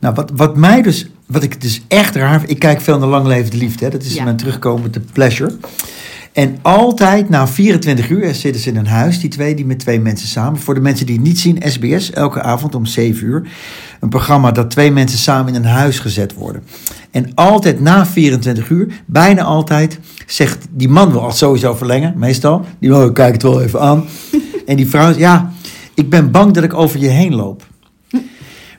Nou, wat, wat mij dus, wat ik dus echt raar vind, ik kijk veel naar Lang Leven de Liefde, hè? dat is Ja. mijn terugkomende pleasure. En altijd na 24 uur zitten ze in een huis, die twee, die met twee mensen samen. Voor de mensen die het niet zien, SBS, elke avond om 7 uur. Een programma dat twee mensen samen in een huis gezet worden. En altijd na 24 uur, bijna altijd, zegt die man wil al sowieso verlengen, meestal. Die wil, kijk het wel even aan. En die vrouw, ja, ik ben bang dat ik over je heen loop.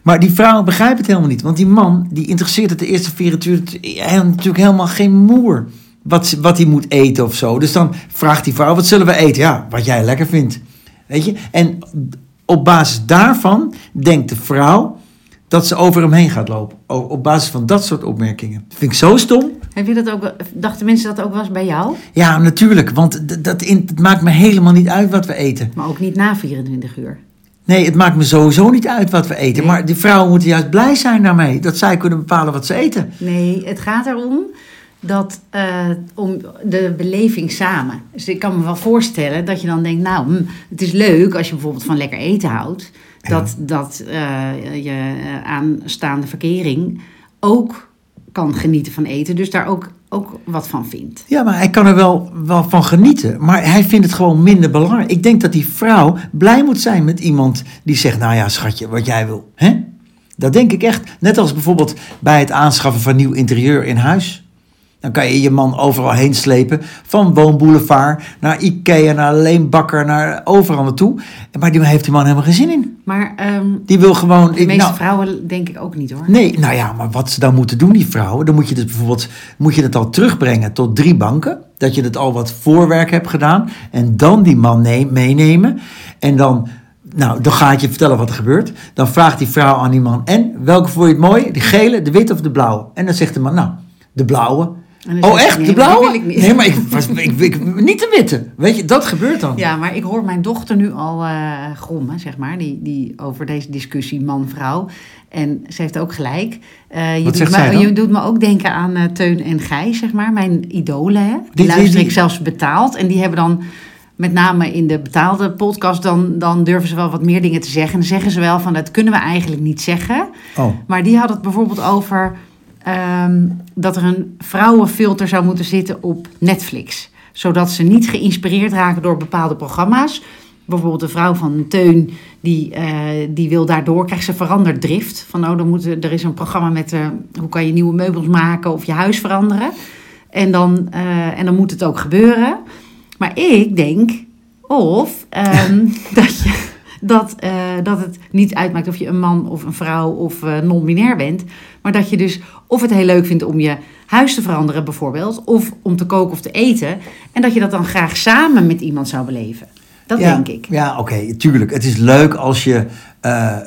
Maar die vrouw begrijpt het helemaal niet. Want die man, die interesseert het de eerste 24 uur hij heeft natuurlijk helemaal geen moer. Wat, wat hij moet eten of zo. Dus dan vraagt die vrouw, wat zullen we eten? Ja, wat jij lekker vindt. Weet je? En op basis daarvan denkt de vrouw dat ze over hem heen gaat lopen. Op basis van dat soort opmerkingen. Dat vind ik zo stom. Heb je dat ook, dachten mensen dat ook eens bij jou? Ja, natuurlijk. Want dat in, het maakt me helemaal niet uit wat we eten. Maar ook niet na 24 uur. Nee, het maakt me sowieso niet uit wat we eten. Nee. Maar die vrouwen moeten juist blij zijn daarmee. Dat zij kunnen bepalen wat ze eten. Nee, het gaat erom dat eh, om de beleving samen. Dus ik kan me wel voorstellen dat je dan denkt, nou, hm, het is leuk als je bijvoorbeeld van lekker eten houdt, dat, dat eh, je eh, aanstaande verkering ook kan genieten van eten, dus daar ook, ook wat van vindt. Ja, maar hij kan er wel, wel van genieten. Maar hij vindt het gewoon minder belangrijk. Ik denk dat die vrouw blij moet zijn met iemand die zegt... nou ja, schatje, wat jij wil. Hè? Dat denk ik echt. Net als bijvoorbeeld bij het aanschaffen van nieuw interieur in huis. Dan kan je je man overal heen slepen. Van Woonboulevard naar Ikea, naar Leenbakker, naar overal naartoe. Maar die heeft die man helemaal geen zin in. Maar ehm, Die wil gewoon... de meeste nou, vrouwen denk ik ook niet hoor. Nee, nou ja, maar wat ze dan moeten doen, die vrouwen, dan moet je dus bijvoorbeeld moet je het al terugbrengen tot drie banken. Dat je het al wat voorwerk hebt gedaan. En dan die man ne- meenemen. En dan, nou, dan ga ik je vertellen wat er gebeurt. Dan vraagt die vrouw aan die man: En welke vond je het mooi? De gele, de witte of de blauwe? En dan zegt de man: Nou, de blauwe. Oh, echt? nee, De blauwe? wil ik niet. Nee, maar ik, was, ik, ik- niet de witte. Weet je, dat gebeurt dan. Ja, maar ik hoor mijn dochter nu al eh grommen, zeg maar, die, die over deze discussie man-vrouw. En ze heeft ook gelijk. Eh, je, Wat doet me, je doet me ook denken aan eh, Teun en Gijs, zeg maar, mijn idolen. Hè? Die, Die- die- luister die- ik zelfs betaald. En die hebben dan, met name in de betaalde podcast, dan, dan durven ze wel wat meer dingen te zeggen. En dan zeggen ze wel van, dat kunnen we eigenlijk niet zeggen. Oh, Maar die had het bijvoorbeeld over ehm, dat er een vrouwenfilter zou moeten zitten op Netflix. Zodat ze niet geïnspireerd raken door bepaalde programma's. Bijvoorbeeld de vrouw van Teun, die, eh, die wil daardoor, krijgt ze veranderd drift. Van oh, dan moet, er is een programma met eh, hoe kan je nieuwe meubels maken of je huis veranderen. En dan, eh, en dan moet het ook gebeuren. Maar ik denk, of ehm, dat, je, dat, eh, dat het niet uitmaakt of je een man of een vrouw of eh, non-binair bent. Maar dat je dus of het heel leuk vindt om je huis te veranderen bijvoorbeeld. Of om te koken of te eten. En dat je dat dan graag samen met iemand zou beleven. Dat ja, denk ik. Ja, oké, tuurlijk. Het is leuk als je, eh,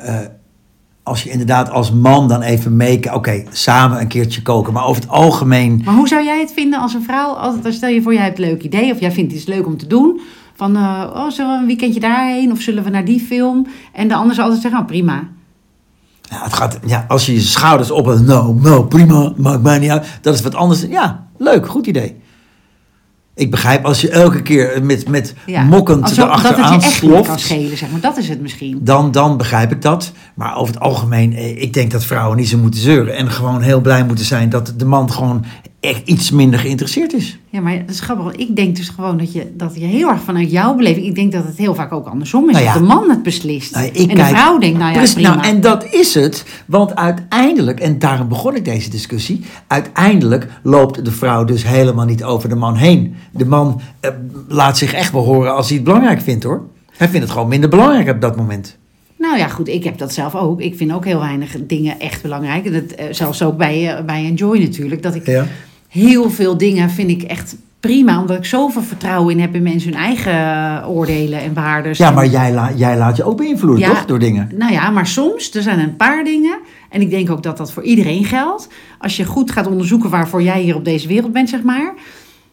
als je inderdaad als man dan even mee... Oké, samen een keertje koken. Maar over het algemeen... Maar hoe zou jij het vinden als een vrouw, altijd, stel je voor jij hebt een leuk idee of jij vindt iets leuk om te doen. Van, eh, oh, zullen we een weekendje daarheen of zullen we naar die film? En de ander zal altijd zeggen, oh prima. Ja, het gaat, ja, als je je schouders op... Nou, nou, prima, maakt mij niet uit. Dat is wat anders. Ja, leuk, goed idee. Ik begrijp als je elke keer met, met Ja. mokkend erachteraan het je echt niet kan sloft... schelen, zeg maar. Dat is het misschien. Dan, dan begrijp ik dat. Maar over het algemeen, eh, ik denk dat vrouwen niet zo moeten zeuren. En gewoon heel blij moeten zijn dat de man gewoon echt iets minder geïnteresseerd is. Ja, maar dat is grappig. Ik denk dus gewoon dat je, dat je heel erg vanuit jouw beleving... Ik denk dat het heel vaak ook andersom is. Nou ja. Dat de man het beslist. Nou, en de vrouw denkt, nou ja, Precies, prima. nou, en dat is het. Want uiteindelijk, en daarom begon ik deze discussie. Uiteindelijk loopt de vrouw dus helemaal niet over de man heen. De man eh, laat zich echt wel horen als hij het belangrijk vindt hoor. Hij vindt het gewoon minder belangrijk op dat moment. Nou ja, goed, ik heb dat zelf ook. Ik vind ook heel weinig dingen echt belangrijk. En dat, eh, zelfs ook bij, eh, bij Enjoy natuurlijk. Dat ik Ja. Heel veel dingen vind ik echt prima. Omdat ik zoveel vertrouwen in heb in mensen hun eigen eh, oordelen en waarden. Ja, maar jij, la- jij laat je ook beïnvloeden, Ja. toch? Door dingen. Nou ja, maar soms, er zijn een paar dingen. En ik denk ook dat dat voor iedereen geldt. Als je goed gaat onderzoeken waarvoor jij hier op deze wereld bent, zeg maar.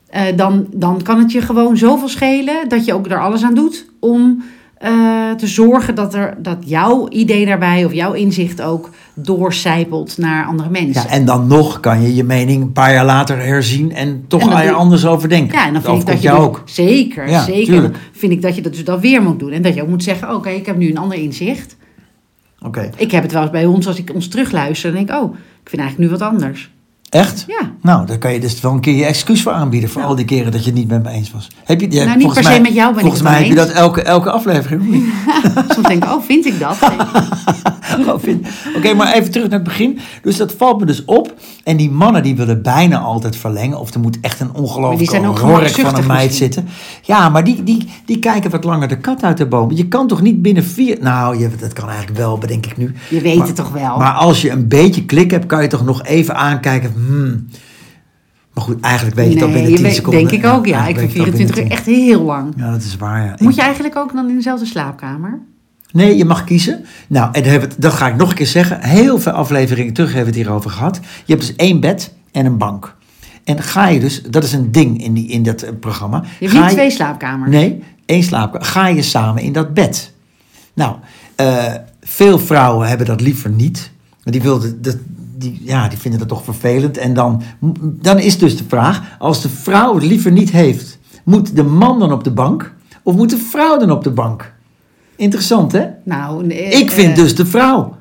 eh, dan, dan kan het je gewoon zoveel schelen dat je ook er alles aan doet om eh, te zorgen dat, er, dat jouw idee daarbij of jouw inzicht ook doorcijpelt naar andere mensen. Ja, en dan nog kan je je mening een paar jaar later herzien en toch En doe- anders over denken. Ja, en dan vind ik dat je ook. Zeker, Ja, zeker. tuurlijk. Vind ik dat je dat dus dan weer moet doen. En dat je ook moet zeggen, oké, ik heb nu een ander inzicht. Oké. Ik heb het wel eens bij ons, als ik ons terugluister, dan denk ik, oh, ik vind eigenlijk nu wat anders. Echt? Ja. Nou, daar kan je dus wel een keer je excuus voor aanbieden. Voor Ja. al die keren dat je het niet met me eens was. Heb je, ja, Nou, niet volgens per se mij- met jou ben ik Volgens mij heb je dat elke, elke aflevering. Soms denk ik, oh, vind ik dat? Gewoon vind- Oké, maar even terug naar het begin. Dus dat valt me dus op. En die mannen die willen bijna altijd verlengen. Of er moet echt een ongelooflijke hork van een meid zitten. Ja, maar die, die, die kijken wat langer de kat uit de boom. Je kan toch niet binnen vier... Nou, je, dat kan eigenlijk wel, bedenk ik nu. Je weet Maar- het toch wel? Maar als je een beetje klik hebt, kan je toch nog even aankijken. Hmm. Maar goed, eigenlijk weet je al binnen je 10 weet- seconden. denk ik ook, ja. Ik vind weet je het al 24 uur echt heel lang. 10. Ja, dat is waar, ja. Moet je eigenlijk ook dan in dezelfde slaapkamer? Nee, je mag kiezen. Nou, en dat, dat ga ik nog een keer zeggen. Heel veel afleveringen terug hebben we het hierover gehad. Je hebt dus één bed en een bank. En ga je dus, dat is een ding in, die, in dat eh, programma. Je hebt niet twee slaapkamers. Nee, één slaapkamer. Ga je samen in dat bed. Nou, eh, veel vrouwen hebben dat liever niet. Want die, wilden, dat, die, ja, die vinden dat toch vervelend. En dan, dan is dus de vraag, als de vrouw het liever niet heeft... moet de man dan op de bank? Of moet de vrouw dan op de bank? Interessant, hè? Nou, eh, Ik vind eh, dus de vrouw.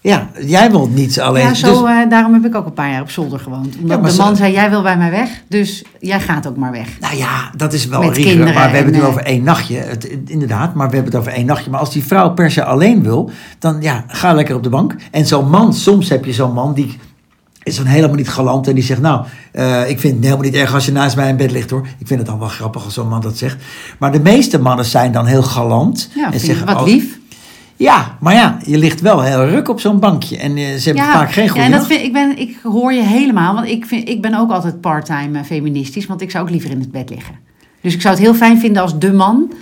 Ja, jij wilt niet alleen. Ja, zo, dus, eh, daarom heb ik ook een paar jaar op zolder gewoond. Omdat Ja, de zo- man zei, jij wil bij mij weg, dus jij gaat ook maar weg. nou ja, dat is wel rigoureus, Maar we hebben het nu en, over één nachtje. Het, inderdaad, maar we hebben het over één nachtje. Maar als die vrouw per se alleen wil, dan ja, ga lekker op de bank. En zo'n man, soms heb je zo'n man die is dan helemaal niet galant en die zegt, nou, eh, ik vind het helemaal niet erg als je naast mij in bed ligt hoor. Ik vind het dan wel grappig als zo'n man dat zegt. Maar de meeste mannen zijn dan heel galant. Ja, en ik wat oh, lief. Ja, maar ja, je ligt wel heel ruk op zo'n bankje. En eh, ze hebben vaak geen ja, goede en dat vind, ik, ben, ik hoor je helemaal, want ik, vind, ik ben ook altijd part-time eh, feministisch, want ik zou ook liever in het bed liggen. Dus ik zou het heel fijn vinden als de man,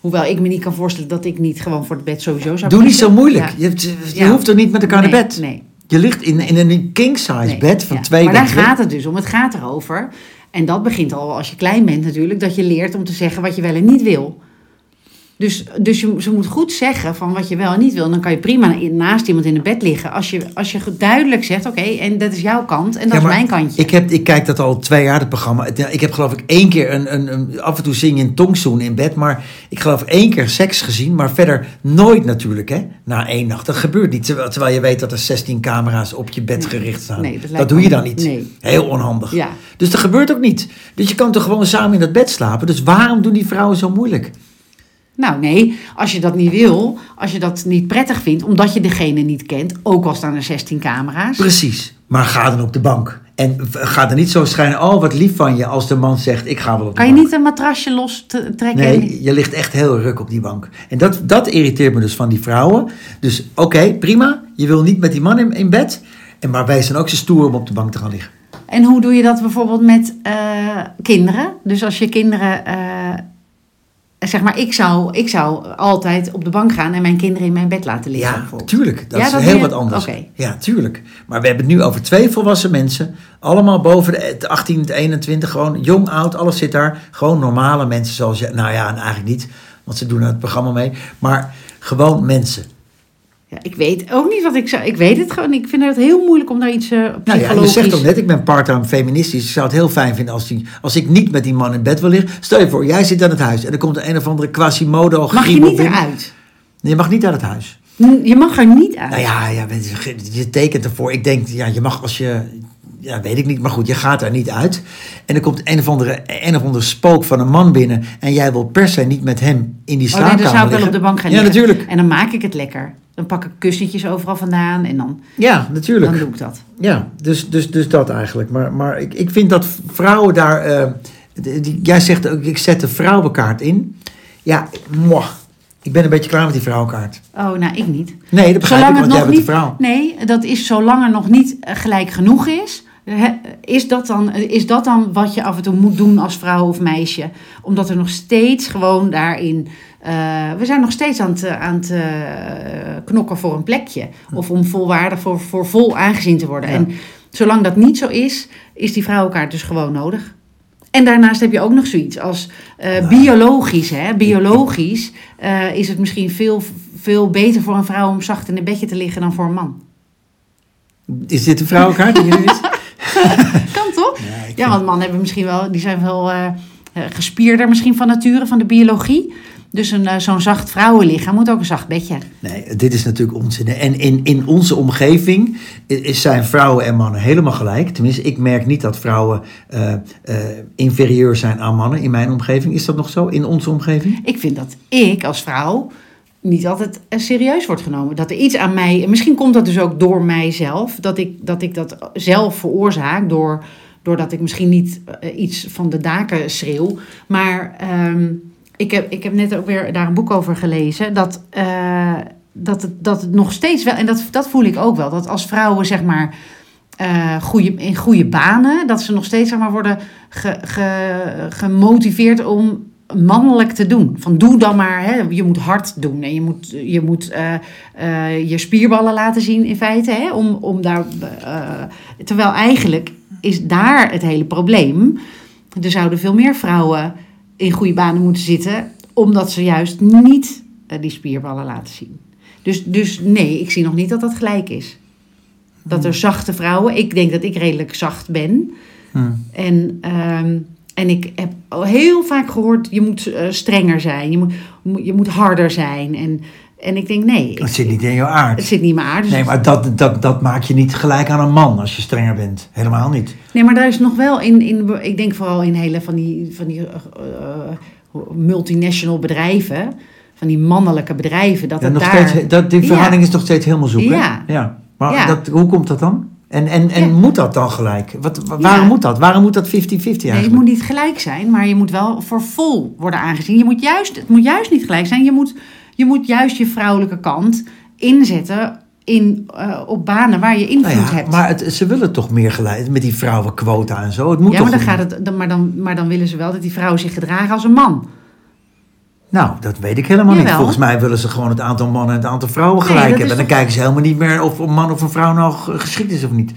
hoewel ik me niet kan voorstellen dat ik niet gewoon voor het bed sowieso zou Doe niet zo moeilijk. Ja. Je, hebt- je Ja. hoeft er niet met elkaar Nee, naar bed. Nee. Je ligt in, in een king-size nee. bed van Ja. twee Maar daar gaat het dus om. Het gaat erover. En dat begint al als je klein bent natuurlijk, dat je leert om te zeggen wat je wel en niet wil. Dus, dus je, ze moet goed zeggen van wat je wel en niet wil. Dan kan je prima in- naast iemand in het bed liggen. Als je, als je duidelijk zegt, oké, en dat is jouw kant en dat Ja, is mijn kantje. Ik, heb, ik kijk dat al twee jaar, het programma. Ik heb geloof ik één keer, een, een, een, af en toe zing je een tongzoen in bed. Maar ik geloof één keer seks gezien. Maar verder nooit natuurlijk, hè. Na één nacht. Dat gebeurt niet. Terwijl, terwijl je weet dat er 16 camera's op je bed gericht staan. Nee, dat doe je dan niet. nee. Heel onhandig. Ja. Dus dat gebeurt ook niet. Dus je kan toch gewoon samen in dat bed slapen. Dus waarom doen die vrouwen zo moeilijk? Nou nee, als je dat niet wil, als je dat niet prettig vindt, omdat je degene niet kent, ook al staan er 16 camera's. Precies. Maar ga dan op de bank. En ga er niet zo schijnen, oh wat lief van je, als de man zegt, ik ga wel op de Kan je bank. niet een matrasje los trekken? Nee, je ligt echt heel ruk op die bank. En dat, dat irriteert me dus van die vrouwen. Dus oké, prima. Je wil niet met die man in, in bed. En maar wij zijn ook zo stoer om op de bank te gaan liggen. En hoe doe je dat bijvoorbeeld met eh, kinderen? Dus als je kinderen, eh, zeg maar, ik zou, ik zou altijd op de bank gaan en mijn kinderen in mijn bed laten liggen. Ja, tuurlijk. Dat Ja, is dat heel je- wat anders. Ja, tuurlijk. Maar we hebben het nu over twee volwassen mensen. Allemaal boven de 18, 21. Gewoon jong, oud, alles zit daar. Gewoon normale mensen zoals je. Nou ja, en eigenlijk niet. Want ze doen aan het programma mee. Maar gewoon mensen. Ja, ik weet ook niet wat ik zou. Ik weet het gewoon. Ik vind het heel moeilijk om daar iets uh, Nou ja, psychologisch... je zegt toch net, ik ben part-time feministisch. Ik zou het heel fijn vinden als, die, als ik niet met die man in bed wil liggen. Stel je voor, jij zit aan het huis en er komt een, een of andere Quasimodo Mag je niet eruit? Nee, je mag niet uit het huis. Je mag er niet uit. Nou ja, ja, je tekent ervoor. Ik denk, ja, je mag als je... Ja, weet ik niet. Maar goed, je gaat er niet uit. En er komt een of andere, een of andere spook van een man binnen. En jij wil per se niet met hem in die Oh slaapkamer nee, dan zou ik wel op de bank gaan Ja, liggen. natuurlijk. En dan maak ik het lekker. Dan pak ik kussentjes overal vandaan en dan, Ja, natuurlijk. dan doe ik dat. Ja, dus, dus, dus dat eigenlijk. Maar, maar ik, ik vind dat vrouwen daar. eh, die, jij zegt ook, ik zet de vrouwenkaart in. Ja, mwah, ik ben een beetje klaar met die vrouwenkaart. Oh, nou, ik niet. Nee, dat begrijp ik, want jij bent niet, de vrouw. Nee, dat is zolang er nog niet eh, gelijk genoeg is. Is dat, dan, is dat dan wat je af en toe moet doen als vrouw of meisje? Omdat er nog steeds gewoon daarin. eh, we zijn nog steeds aan het, aan het eh, knokken voor een plekje. Of om volwaardig voor, voor vol aangezien te worden. Ja. En zolang dat niet zo is, is die vrouwenkaart dus gewoon nodig. En daarnaast heb je ook nog zoiets als eh, biologisch. Hè? Biologisch eh, is het misschien veel, veel beter voor een vrouw om zacht in een bedje te liggen dan voor een man. Is dit een vrouwenkaart? die jullie is? Kan toch? Ja, want mannen hebben misschien wel, die zijn wel eh, eh, gespierder misschien van nature, van de biologie. Dus een, eh, zo'n zacht vrouwenlichaam moet ook een zacht bedje. Nee, dit is natuurlijk onzin. En in, in onze omgeving is, zijn vrouwen en mannen helemaal gelijk. Tenminste, ik merk niet dat vrouwen eh, inferieur zijn aan mannen in mijn omgeving. Is dat nog zo in onze omgeving? Ik vind dat ik als vrouw niet altijd serieus wordt genomen. Dat er iets aan mij. En misschien komt dat dus ook door mijzelf. Dat ik dat, ik dat zelf veroorzaak. Door, doordat ik misschien niet iets van de daken schreeuw. Maar. Ehm, ik heb, ik heb net ook weer daar een boek over gelezen. Dat, uh, dat, het, dat nog steeds wel, en dat, dat voel ik ook wel, dat als vrouwen zeg maar goede, in goede banen, dat ze nog steeds zeg maar, worden ge, ge, gemotiveerd om mannelijk te doen. Van doe dan maar, hè, je moet hard doen en je moet je, moet, uh, je spierballen laten zien in feite. Hè, om, om daar, terwijl eigenlijk is daar het hele probleem. Er zouden veel meer vrouwen in goede banen moeten zitten, omdat ze juist niet die spierballen laten zien. Dus, dus nee, ik zie nog niet dat dat gelijk is. Dat er hmm. zachte vrouwen, ik denk dat ik redelijk zacht ben. Hmm. En, um, en ik heb heel vaak gehoord, je moet uh, strenger zijn, je moet, je moet harder zijn. En, en ik denk, nee. Het zit niet in jouw aard. Het zit niet in mijn aard. Dus nee, maar dat, dat, dat maak je niet gelijk aan een man als je strenger bent. Helemaal niet. Nee, maar daar is nog wel in, in ik denk vooral in hele van die, van die uh, multinational bedrijven, van die mannelijke bedrijven, dat ja, het nog daar... Steeds, dat, die verhouding is nog steeds helemaal zoek, ja. Ja. Maar Dat, hoe komt dat dan? En, en, en moet dat dan gelijk? Wat, waarom moet dat? Waarom moet dat 50-50 eigenlijk? Nee, het moet niet gelijk zijn, maar je moet wel voor vol worden aangezien. Je moet juist, het moet juist niet gelijk zijn. Je moet je moet juist je vrouwelijke kant inzetten in, uh, op banen waar je invloed nou ja, hebt. Maar het, ze willen toch meer geleid met die vrouwenquota en zo. Het moet ja, maar dan, gaat het, maar, dan, maar dan willen ze wel dat die vrouwen zich gedragen als een man. Nou, dat weet ik helemaal Jawel. niet. Volgens mij willen ze gewoon het aantal mannen en het aantal vrouwen gelijk hebben. En dan kijken ze helemaal niet meer of een man of een vrouw nou geschikt is of niet.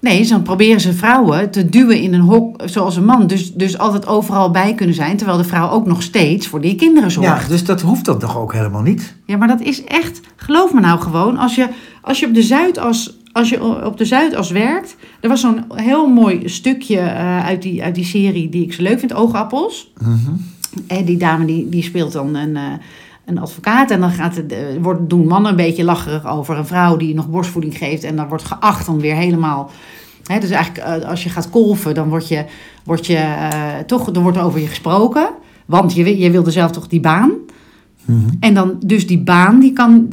Nee, dan proberen ze vrouwen te duwen in een hok zoals een man. Dus, dus altijd overal bij kunnen zijn. Terwijl de vrouw ook nog steeds voor die kinderen zorgt. Ja, dus dat hoeft dat toch ook helemaal niet? Ja, maar dat is echt, geloof me nou gewoon. Als je, als je op de Zuidas als je op de Zuidas werkt. Er was zo'n heel mooi stukje uh, uit, die, uit die serie die ik zo leuk vind, Oogappels. Mm die dame die, die speelt dan een, uh, een advocaat. En dan gaat het, uh, wordt, doen mannen een beetje lacherig over een vrouw die nog borstvoeding geeft. En dan wordt geacht om weer helemaal. Hè, dus eigenlijk als je gaat kolven, dan word je, word je toch, er wordt over je gesproken. Want je, je wilde zelf toch die baan. Mhm. En dan dus die baan, die kan,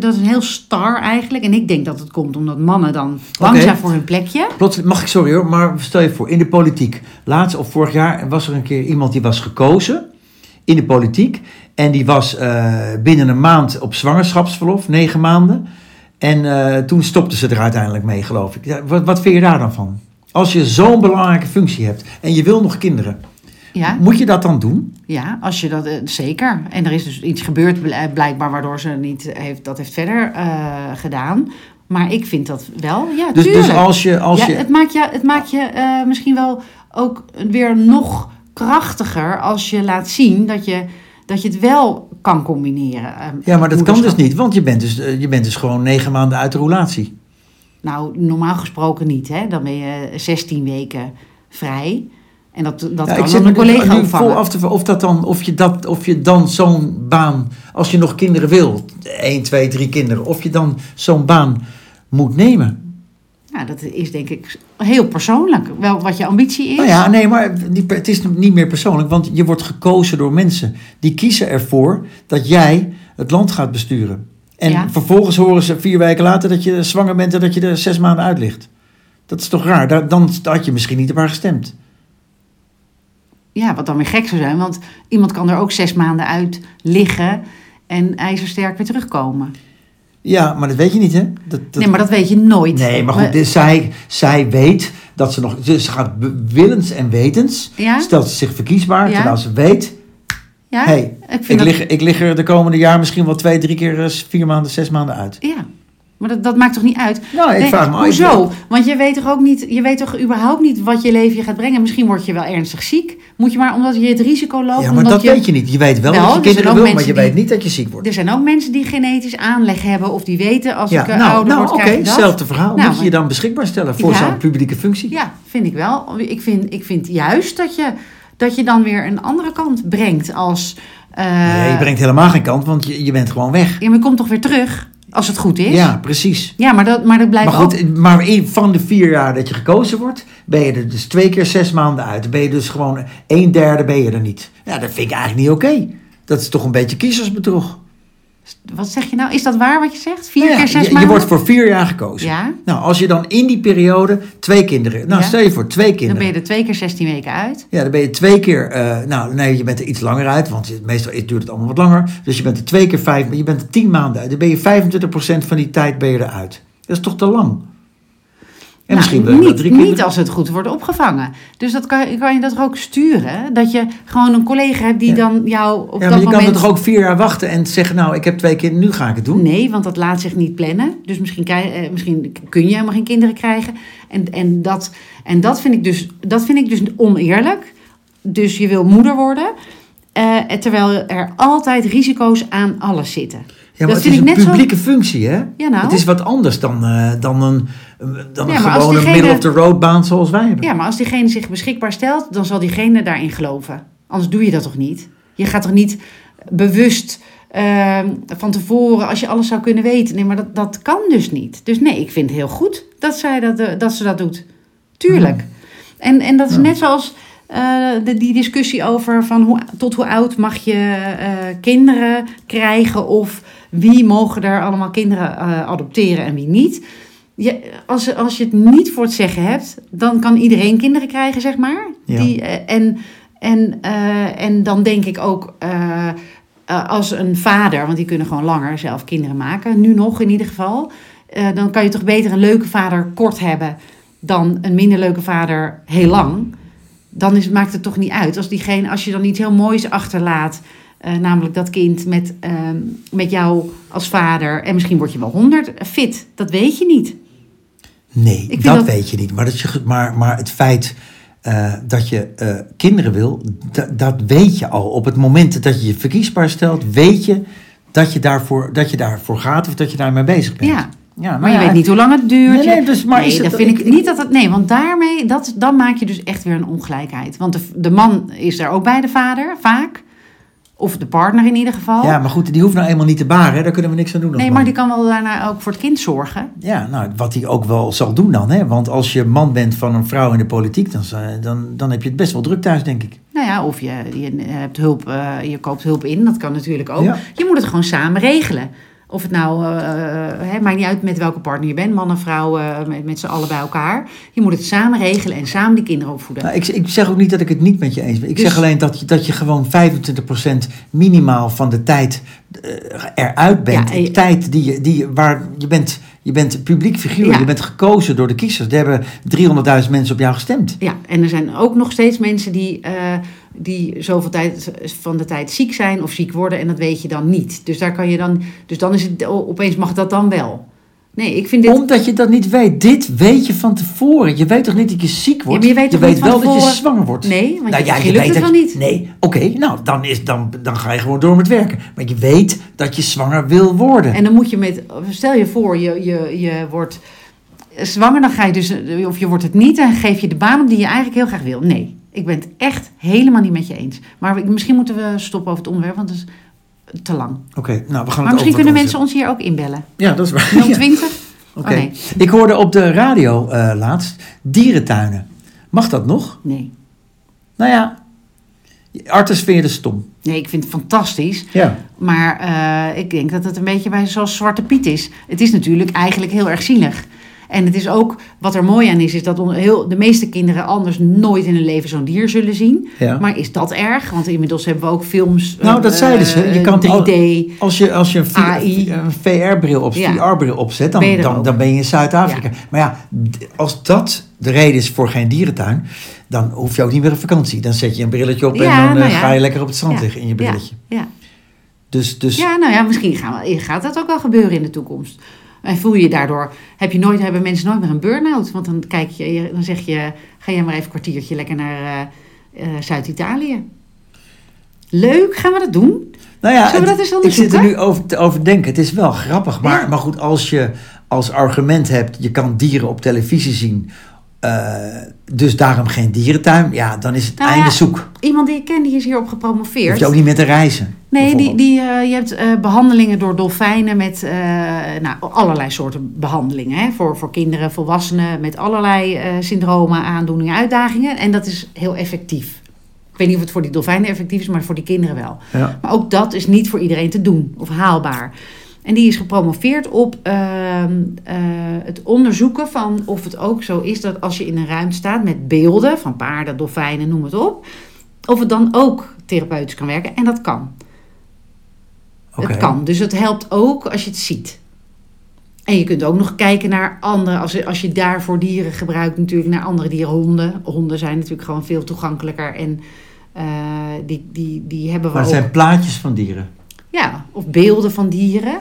dat is een heel star eigenlijk. En ik denk dat het komt omdat mannen dan bang zijn voor hun plekje. Plots, mag ik, sorry hoor, maar stel je voor, in de politiek. Laatst of vorig jaar was er een keer iemand die was gekozen in de politiek. En die was uh, binnen een maand op zwangerschapsverlof, negen maanden. En uh, toen stopte ze er uiteindelijk mee, geloof ik. Ja, wat, wat vind je daar dan van? Als je zo'n belangrijke functie hebt en je wil nog kinderen. Ja. Moet je dat dan doen? Ja, als je dat uh, zeker. En er is dus iets gebeurd blijkbaar waardoor ze niet heeft, dat heeft verder uh, gedaan. Maar ik vind dat wel, ja, dus, dus als je, als ja, je... Het maakt je, het maakt je uh, misschien wel ook weer nog krachtiger als je laat zien dat je, dat je het wel kan combineren. ja, maar dat kan dus niet, want je bent dus, je bent dus gewoon negen maanden uit de roulatie. Nou, normaal gesproken niet. Hè? Dan ben je 16 weken vrij. En dat, dat ja, kan ik dan een collega nu vol af te of, dat dan, of, je dat, of je dan zo'n baan, als je nog kinderen wil, 1, 2, 3 kinderen, of je dan zo'n baan moet nemen. Ja, dat is denk ik heel persoonlijk. Wel wat je ambitie is. Nou ja, nee, maar het is niet meer persoonlijk, want je wordt gekozen door mensen. Die kiezen ervoor dat jij het land gaat besturen. En vervolgens horen ze vier weken later dat je zwanger bent en dat je er zes maanden uit ligt. Dat is toch raar? Dan had je misschien niet op haar gestemd ja, wat dan weer gek zou zijn. Want iemand kan er ook zes maanden uit liggen en ijzersterk weer terugkomen. Ja, maar dat weet je niet, hè? Dat, Nee, maar dat weet je nooit. Nee, maar goed, dus zij, zij weet dat ze nog... Dus ze gaat willens en wetens, ja? stelt ze zich verkiesbaar, ja? terwijl ze weet... Ja, hey, ik, ik, lig, ik lig er de komende jaar misschien wel twee, drie keer, eh, vier maanden, zes maanden uit. Ja, maar dat, dat maakt toch niet uit? Nou, ik vraag me Hoezo? Want je weet toch ook niet, je weet toch überhaupt niet wat je leven je gaat brengen. Misschien word je wel ernstig ziek. Moet je maar, omdat je het risico loopt. Ja, maar dat je... weet je niet. Je weet wel, dat je kinderen wil, maar je weet niet dat je ziek wordt. Er zijn ook mensen die genetisch aanleg hebben of die weten als ik uh, nou, ouder nou, word, oké, hetzelfde verhaal. Nou, Moet je je dan beschikbaar stellen voor zo'n publieke functie? Ja, vind ik wel. Ik vind, ik vind juist dat je dat je dan weer een andere kant brengt als... eh, Nee, je brengt helemaal geen kant, want je, je bent gewoon weg. Ja, maar je komt toch weer terug, als het goed is? Ja, precies. Ja, maar dat, maar dat blijft Maar ook... goed, maar in- van de vier jaar dat je gekozen wordt, ben je er dus twee keer zes maanden uit. Dan ben je dus gewoon een derde ben je er niet. Ja, dat vind ik eigenlijk niet oké. Dat is toch een beetje kiezersbedrog. Wat zeg je nou? Is dat waar wat je zegt? Vier Nou ja, keer zes je, je maanden? wordt voor vier jaar gekozen. Ja. Nou, als je dan in die periode twee kinderen... Nou, Ja. stel je voor twee Dan kinderen. ben je er twee keer 16 weken uit. Ja, dan ben je twee keer... eh, nou, nee, je bent er iets langer uit. Want je- meestal duurt het allemaal wat langer. Dus je bent er twee keer vijf... Je bent er tien maanden uit. Dan ben je 25% van die tijd ben je eruit. Dat is toch te lang? En Nou, misschien niet, drie niet kinderen. als het goed wordt opgevangen. Dus dat kan, kan je dat ook sturen. Dat je gewoon een collega hebt die Ja. dan jou op Ja, dat maar je kan er toch ook vier jaar wachten en zeggen... Nou, ik heb twee kinderen, nu ga ik het doen. Nee, want dat laat zich niet plannen. Dus misschien, eh, misschien kun je helemaal geen kinderen krijgen. En, en, dat, en dat, vind ik dus, dat vind ik dus oneerlijk. Dus je wil moeder worden. eh, terwijl er altijd risico's aan alles zitten. Ja, maar dat het is een zo- publieke functie, hè? Ja, nou. Het is wat anders dan, eh, dan een, dan Ja, een gewone diegene- middle-of-the-road baan zoals wij hebben. Ja, maar als diegene zich beschikbaar stelt, dan zal diegene daarin geloven. Anders doe je dat toch niet? Je gaat toch niet bewust ehm, van tevoren, als je alles zou kunnen weten. Nee, maar dat, dat kan dus niet. Dus nee, ik vind het heel goed dat, zij dat, eh, dat ze dat doet. Tuurlijk. En, en dat is Ja. net zoals eh, de, die discussie over van hoe, tot hoe oud mag je kinderen krijgen of wie mogen er allemaal kinderen eh, adopteren en wie niet. Je, als, als je het niet voor het zeggen hebt, dan kan iedereen kinderen krijgen, zeg maar. Ja. Die, eh, en, en, eh, en dan denk ik ook als een vader, want die kunnen gewoon langer zelf kinderen maken, nu nog in ieder geval. dan kan je toch beter een leuke vader kort hebben dan een minder leuke vader heel lang. Dan is, maakt het toch niet uit. Als, diegene, als je dan iets heel moois achterlaat, eh, namelijk dat kind met, ehm, met jou als vader, en misschien word je wel honderd fit, dat weet je niet. Nee, dat, dat- weet je niet. Maar, dat je, maar, maar het feit eh, dat je eh, kinderen wil, da- dat weet je al. Op het moment dat je je verkiesbaar stelt, weet je dat je daarvoor, dat je daarvoor gaat of dat je daarmee bezig bent. Ja. ja Maar je ja, weet niet hoe lang het duurt. Nee, nee, Je- dus- maar nee, is het- dat vind ik, ik- niet dat het. Nee, want daarmee, dat, dan maak je dus echt weer een ongelijkheid. Want de, de man is er ook bij de vader, vaak. Of de partner in ieder geval. Ja, maar goed, die hoeft nou eenmaal niet te baren. hè. Daar kunnen we niks aan doen. nee, man. maar die kan wel daarna ook voor het kind zorgen. Ja, nou, wat hij ook wel zal doen dan. Hè? Want als je man bent van een vrouw in de politiek, dan, dan, dan heb je het best wel druk thuis, denk ik. Nou ja, of je, je, hebt hulp, eh, je koopt hulp in, dat kan natuurlijk ook. Ja. Je moet het gewoon samen regelen. Of het nou, hè, maakt niet uit met welke partner je bent, man en vrouw, eh, met, met z'n allen bij elkaar. Je moet het samen regelen en samen die kinderen opvoeden. Nou, ik, ik zeg ook niet dat ik het niet met je eens ben. Ik Dus- zeg alleen dat je, dat je gewoon 25% minimaal van de tijd eruit bent. Ja, en Tijd die je, die je, waar je bent, je bent publiek figuur. Ja. Je bent gekozen door de kiezers. Er hebben 300.000 mensen op jou gestemd. Ja, en er zijn ook nog steeds mensen die, eh, die zoveel tijd van de tijd ziek zijn of ziek worden en dat weet je dan niet. Dus daar kan je dan, dus dan is het opeens mag dat dan wel. Nee, ik vind dit. Omdat je dat niet weet. Dit weet je van tevoren. Je weet toch niet dat je ziek wordt? Ja, je weet wel dat je tevoren- zwanger wordt. Nee, want Nou je, ja, je weet het wel niet. Nee, oké, nou dan, is, dan, dan ga je gewoon door met werken. Maar je weet dat je zwanger wil worden. En dan moet je met, stel je voor, je, je, je wordt zwanger, dan ga je dus, of je wordt het niet, en geef je de baan op die je eigenlijk heel graag wil. Nee, ik ben het echt helemaal niet met je eens. Maar misschien moeten we stoppen over het onderwerp, want het is te lang. Oké, nou we gaan Maar misschien kunnen mensen ons hier ook inbellen. Ja, dat is waar. Ja. 020? Oké. Oh nee. Ik hoorde op de radio eh, laatst dierentuinen. Mag dat nog? Nee. Nou ja, artis vind je dus stom. Nee, ik vind het fantastisch. Ja. Maar eh, ik denk dat het een beetje bij zoals Zwarte Piet is. Het is natuurlijk eigenlijk heel erg zielig. En het is ook, wat er mooi aan is, is dat heel, de meeste kinderen anders nooit in hun leven zo'n dier zullen zien. ja. Maar is dat erg? Want inmiddels hebben we ook films. Nou, dat eh, zeiden ze. Je kan al- 3D. Als je, als je een, VR-bril op, Ja. VR-bril opzet, dan Ben je dan, dan ben je in Zuid-Afrika. Maar ja, als dat de reden is voor geen dierentuin, dan hoef je ook niet meer op vakantie. Dan zet je een brilletje op en dan eh, nou ga je lekker op het strand liggen in je brilletje. Ja, Dus, dus ja, nou ja, misschien gaan we, gaat dat ook wel gebeuren in de toekomst. En voel je je daardoor, heb je nooit, hebben mensen nooit meer een burn-out. Want dan, kijk je, dan zeg je, ga jij maar even een kwartiertje lekker naar eh, eh, Zuid-Italië. Leuk, gaan we dat doen? Nou ja, Zullen we het- dat eens ik zit er nu over te overdenken. Het is wel grappig. Maar, Ja. maar goed, als je als argument hebt... je kan dieren op televisie zien... eh, dus daarom geen dierentuin. Ja, dan is het Nou einde ja, zoek. Iemand die ik ken, die is hierop Hoef gepromoveerd. je ook niet meer te reizen. Nee, die, die, eh, je hebt eh, behandelingen door dolfijnen met nou, allerlei soorten behandelingen. Hè? Voor, voor kinderen, volwassenen met allerlei syndromen, aandoeningen, uitdagingen. En dat is heel effectief. Ik weet niet of het voor die dolfijnen effectief is, maar voor die kinderen wel. Ja. Maar ook dat is niet voor iedereen te doen of haalbaar. En die is gepromoveerd op ehm, eh, het onderzoeken van of het ook zo is dat als je in een ruimte staat met beelden van paarden, dolfijnen, noem het op, of het dan ook therapeutisch kan werken. En dat kan. Oké. Het kan. Dus het helpt ook als je het ziet. En je kunt ook nog kijken naar andere, als je, als je daarvoor dieren gebruikt, natuurlijk naar andere dieren. Honden. Honden zijn natuurlijk gewoon veel toegankelijker en eh, die, die, die hebben we Maar het ook. zijn plaatjes van dieren. Ja, of beelden van dieren.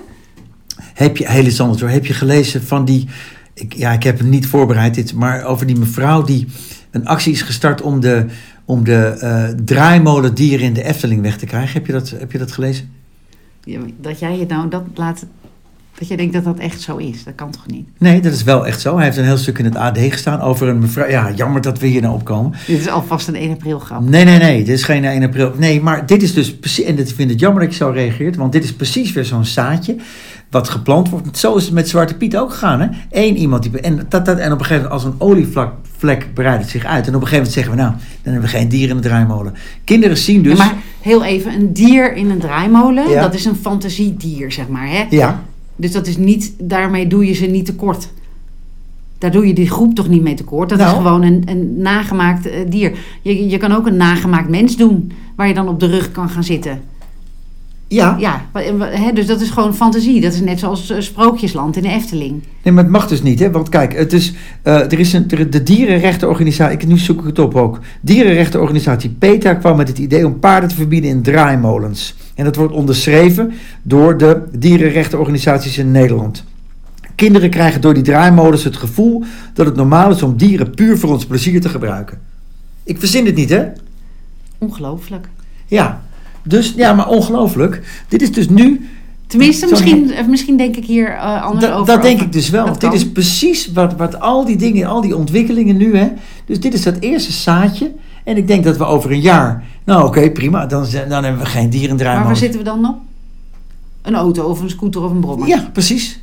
Heb je, heel iets anders hoor, heb je gelezen van die, ik, ja ik heb het niet voorbereid dit, maar over die mevrouw die een actie is gestart om de, om de eh draaimolen dieren in de Efteling weg te krijgen. Heb je dat, heb je dat gelezen? Ja, Dat jij het nou dat laat. Dat je denkt dat dat echt zo is. Dat kan toch niet? Nee, dat is wel echt zo. Hij heeft een heel stuk in het AD gestaan over een mevrouw. Ja, jammer dat we hier nou opkomen. Dit is alvast een 1 april grap. Nee, nee, nee. Dit is geen 1 april. Nee, maar dit is dus precies. En ik vind het jammer dat je zo reageert. Want dit is precies weer zo'n zaadje. Wat geplant wordt. Zo is het met Zwarte Piet ook gegaan. Hè? Eén iemand die. En, dat, dat, en op een gegeven moment, als een olievlek breidt het zich uit. En op een gegeven moment zeggen we, nou, dan hebben we geen dieren in de draaimolen. Kinderen zien dus. Ja, maar heel even, een dier in een draaimolen, Ja. dat is een fantasiedier, zeg maar. Hè? Ja, Dus dat is niet, daarmee doe je ze niet tekort. Daar doe je die groep toch niet mee tekort. Dat Nou. is gewoon een, een nagemaakt eh, dier. Je, je kan ook een nagemaakt mens doen, waar je dan op de rug kan gaan zitten. Ja. Ja, dus dat is gewoon fantasie. Dat is net zoals eh, Sprookjesland in de Efteling. Nee, maar het mag dus niet, hè? Want kijk, het is, eh, er is een, de dierenrechtenorganisatie, ik, nu zoek ik het op ook. Dierenrechtenorganisatie PETA kwam met het idee om paarden te verbieden in draaimolens. En dat wordt onderschreven door de dierenrechtenorganisaties in Nederland. Kinderen krijgen door die draaimolens het gevoel dat het normaal is om dieren puur voor ons plezier te gebruiken. Ik verzin het niet, hè? Ongelooflijk. Ja. Dus, ja, maar ongelooflijk. Dit is dus nu Tenminste, misschien, eh, misschien denk ik hier eh, anders over. dat denk over- ik dus wel. Dat dit kan. is precies wat, wat al die dingen, al die ontwikkelingen nu. Hè. Dus dit is dat eerste zaadje. En ik denk dat we over een jaar. Nou, oké, prima. Dan, dan hebben we geen Maar dierendraaimolen. waar zitten we dan nog? Een auto of een scooter of een brommer? Ja, precies.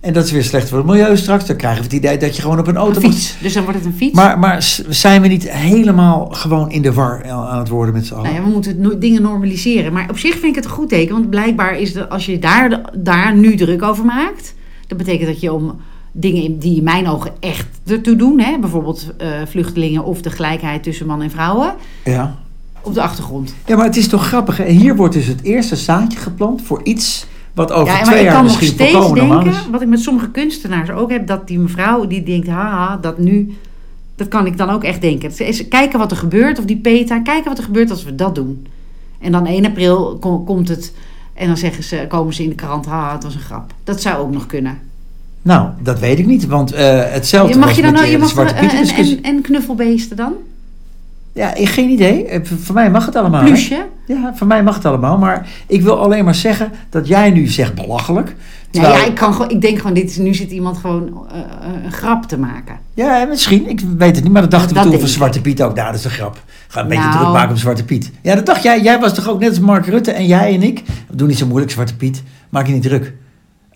En dat is weer slecht voor het milieu straks. Dan krijgen we het idee dat je gewoon op een auto Een moet. fiets. Dus dan wordt het een fiets. Maar, maar zijn we niet helemaal gewoon in de war aan het worden met z'n allen? Nou ja, we moeten no- dingen normaliseren. Maar op zich vind ik het een goed teken. Want blijkbaar is dat als je daar, daar nu druk over maakt. Dat betekent dat je om dingen in- die in mijn ogen echt ertoe doen. Hè, bijvoorbeeld eh, vluchtelingen of de gelijkheid tussen man en vrouwen. Ja. Op de achtergrond. ja, maar het is toch grappig. Hè? Hier wordt dus het eerste zaadje geplant voor iets wat over ja, twee jaar misschien volkomen normaal denken, is. wat ik met sommige kunstenaars ook heb, dat die mevrouw die denkt, haha, dat nu, dat kan ik dan ook echt denken. Is kijken wat er gebeurt, of die PETA, kijken wat er gebeurt als we dat doen. En dan 1 april kom- komt het, en dan zeggen ze, komen ze in de krant, haha, het was een grap. Dat zou ook nog kunnen. Nou, dat weet ik niet, want eh, hetzelfde mag was je dan met nou, je de mag Zwarte en knuffelbeesten dan? Ja, ik, geen idee. Eh, Voor mij mag het allemaal. Plusje? Ja, voor mij mag het allemaal. Maar ik wil alleen maar zeggen dat jij nu zegt belachelijk. Ja, ik, kan, gewoon- ik denk gewoon, dit is, nu zit iemand gewoon eh, eh, een grap te maken. Ja, misschien. Ik weet het niet. Maar dat dachten Dat we toen van. Zwarte Piet ook. Nou, dat is een grap. Ga een beetje Nou. druk maken op Zwarte Piet. Ja, dat dacht jij. Jij was toch ook net als Mark Rutte en jij en ik. We doen niet zo moeilijk, Zwarte Piet. Maak je niet druk.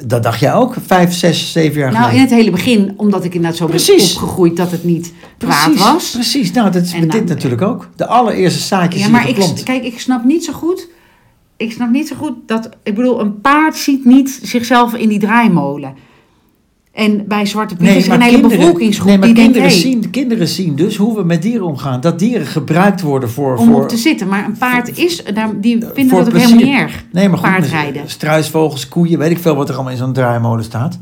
Dat dacht jij ook vijf, zes, zeven jaar Nou, in geleden. het hele begin, omdat ik inderdaad zo ben opgegroeid dat het niet kwaad Precies, was. precies. Nou, dat is En met dit natuurlijk ook. De allereerste zaadjes Ja, die maar ik, kijk, ik snap niet zo goed. Ik snap niet zo goed dat. Ik bedoel, een paard ziet niet zichzelf in die draaimolen. En bij Zwarte Piet is er een hele bevolkingsgroep nee, maar die denkt: kinderen, hey, zien, de kinderen zien dus hoe we met dieren omgaan. Dat dieren gebruikt worden voor... om voor te zitten. Maar een paard is, daar, die vinden voor dat ook helemaal niet erg. Nee, maar goed, paardrijden. met struisvogels, koeien, weet ik veel wat er allemaal in zo'n draaimolen staat.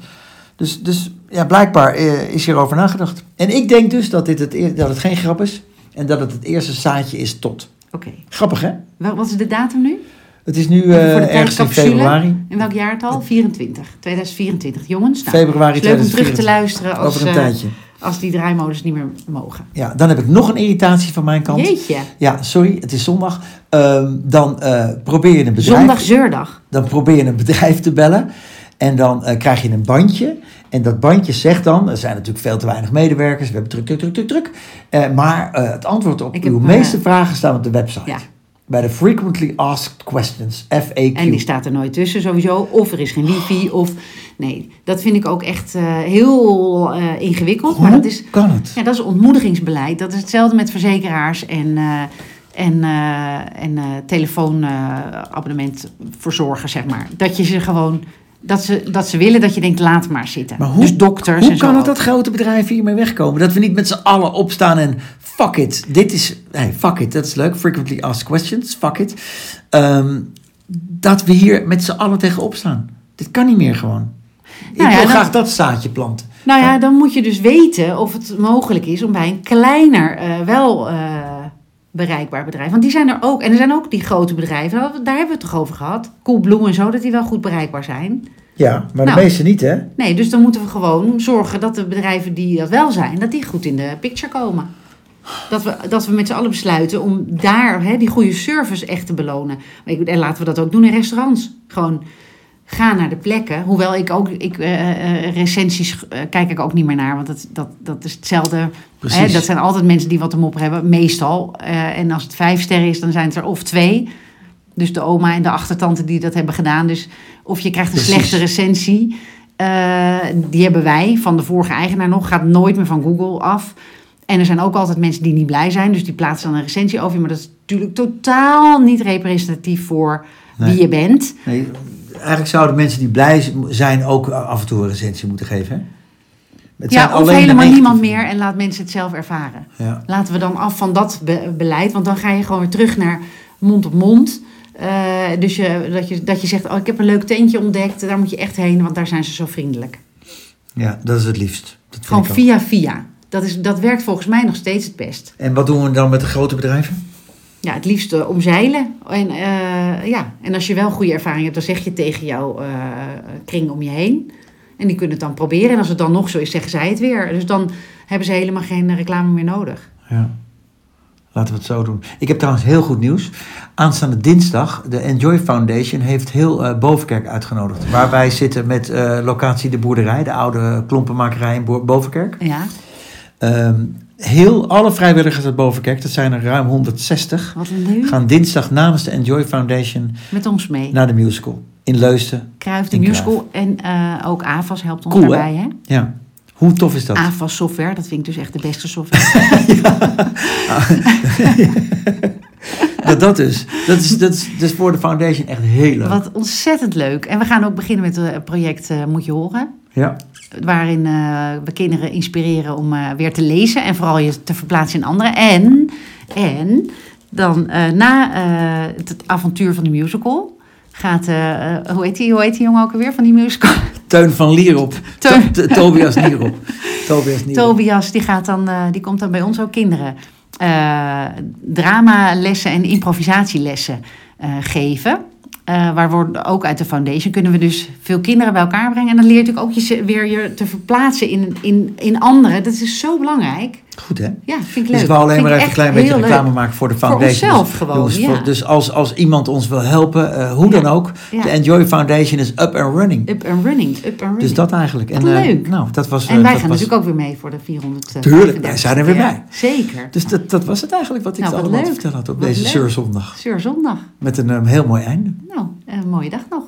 Dus, dus ja, blijkbaar eh, is hierover nagedacht. En ik denk dus dat, dit het, dat het geen grap is. En dat het het eerste zaadje is tot. Oké. Grappig, hè? Wat is de datum nu? Het is nu eh ergens in februari. In welk jaartal? 24. 2024. Jongens, nou, Februari is leuk om terug te 2024. luisteren als, Over een eh, als die draaimolens niet meer mogen. Ja, dan heb ik nog een irritatie van mijn kant. Jeetje. Ja, sorry, het is zondag. Ehm, dan eh, probeer je een bedrijf... Zondag, zeurdag. dan probeer je een bedrijf te bellen. En dan krijg je een bandje. En dat bandje zegt dan, er zijn natuurlijk veel te weinig medewerkers, we hebben druk, druk, druk, druk, druk. Maar het antwoord op uw meeste vragen staan op de website. Ja. Bij de Frequently Asked Questions, FAQ. En die staat er nooit tussen sowieso. Of er is geen wifi. Of nee, dat vind ik ook echt eh, heel eh, ingewikkeld. Hoe Maar dat is, kan het? ja, dat is ontmoedigingsbeleid. Dat is hetzelfde met verzekeraars en, eh en, en telefoonabonnementverzorgers, zeg maar. Dat je ze gewoon... Dat ze, dat ze willen dat je denkt, laat maar zitten. Maar hoe, dus dokters hoe en zo kan het dat grote bedrijven hiermee wegkomen? Dat we niet met z'n allen opstaan en fuck it. Dit is, hey, fuck it, dat is leuk. Frequently asked questions, fuck it. Ehm, dat we hier met z'n allen tegenop staan. Dit kan niet meer gewoon. Ik Nou ja, wil graag dat zaadje planten. Nou ja, dan moet je dus weten of het mogelijk is om bij een kleiner, eh, wel eh, bereikbaar bedrijf. Want die zijn er ook. En er zijn ook die grote bedrijven, daar hebben we het toch over gehad. Coolblue en zo, dat die wel goed bereikbaar zijn. Ja, maar Nou. de meeste niet, hè? Nee, dus dan moeten we gewoon zorgen dat de bedrijven die dat wel zijn, dat die goed in de picture komen. Dat we, dat we met z'n allen besluiten om daar hè, die goede service echt te belonen. En laten we dat ook doen in restaurants. Gewoon ga naar de plekken. Hoewel ik ook, ik, eh, eh, recensies eh, kijk ik ook niet meer naar. Want dat, dat, dat is hetzelfde. Hè, dat zijn altijd mensen die wat te mopperen hebben, meestal. En als het vijf sterren is, dan zijn het er of twee. Dus de oma en de achtertante die dat hebben gedaan. Dus of je krijgt een Precies. slechte recensie. die hebben wij van de vorige eigenaar nog. Gaat nooit meer van Google af. En er zijn ook altijd mensen die niet blij zijn. Dus die plaatsen dan een recensie over je. Maar dat is natuurlijk totaal niet representatief voor Nee. wie je bent. Nee, eigenlijk zouden mensen die blij zijn ook af en toe een recensie moeten geven, hè? Het zijn Ja, of helemaal niemand meer. En laat mensen het zelf ervaren. Ja. Laten we dan af van dat be- beleid. Want dan ga je gewoon weer terug naar mond op mond. Eh, dus je, dat, je, dat je zegt, oh, ik heb een leuk tentje ontdekt. Daar moet je echt heen, want daar zijn ze zo vriendelijk. ja, dat is het liefst. Dat vind Gewoon via via. Dat, is, dat werkt volgens mij nog steeds het best. En wat doen we dan met de grote bedrijven? Ja, het liefst eh, omzeilen. En, eh, ja. en als je wel goede ervaring hebt, dan zeg je tegen jouw eh, kring om je heen. En die kunnen het dan proberen. En als het dan nog zo is, zeggen zij het weer. Dus dan hebben ze helemaal geen reclame meer nodig. Ja. Laten we het zo doen. Ik heb trouwens heel goed nieuws. Aanstaande dinsdag, de Enjoy Foundation heeft heel Bovenkerk uitgenodigd. Waar wij zitten met locatie De Boerderij, de oude klompenmakerij in Bo- Bovenkerk. Ja, Ehm, heel, alle vrijwilligers uit Bovenkerk, dat zijn er ruim 160, wat leuk. gaan dinsdag namens de Enjoy Foundation Met ons mee. naar de musical in Leusden. Kruif de musical. En eh, ook AVAS helpt ons Cool, daarbij. Hè? Ja, hoe tof is dat? AVAS software, dat vind ik dus echt de beste software. Dat, dat. Dat is, dat, is, dat is voor de foundation echt heel leuk. Wat ontzettend leuk. En we gaan ook beginnen met het project eh, Moet je horen. Ja. Waarin eh, we kinderen inspireren om eh, weer te lezen. En vooral je te verplaatsen in anderen. En, en dan eh, na het, avontuur van de musical... Gaat, hoe, heet die, hoe heet die jongen ook alweer van die musical? Teun van Lierop. Teun. To- to- Tobias Nierop. Tobias. Tobias, die, gaat dan, die komt dan bij ons ook kinderen eh dramalessen en improvisatielessen geven. Eh, waar worden ook uit de foundation kunnen we dus veel kinderen bij elkaar brengen. En dan leer je natuurlijk ook je, weer je te verplaatsen in, in, in anderen. Dat is zo belangrijk. Goed hè? Ja, vind ik leuk. Dus ik wou alleen Vind maar even een klein beetje leuk. reclame maken voor de Voor foundation. onszelf Dus, gewoon, jongens, ja. voor- dus als, als iemand ons wil helpen, eh, hoe dan ook. Ja. De Enjoy Foundation is up and running. Up and running. Up and running. Dus dat eigenlijk. En, eh, leuk. Nou, dat was, en wij dat gaan was, natuurlijk ook weer mee voor de 400. Tuurlijk, wij zijn er weer bij. Zeker. Dus dat, dat was het eigenlijk wat ik Nou, allemaal te leuk. vertellen had op Wat deze leuk. Surzondag. Zeurzondag. Met een eh, heel mooi einde. Nou, mooie dag nog.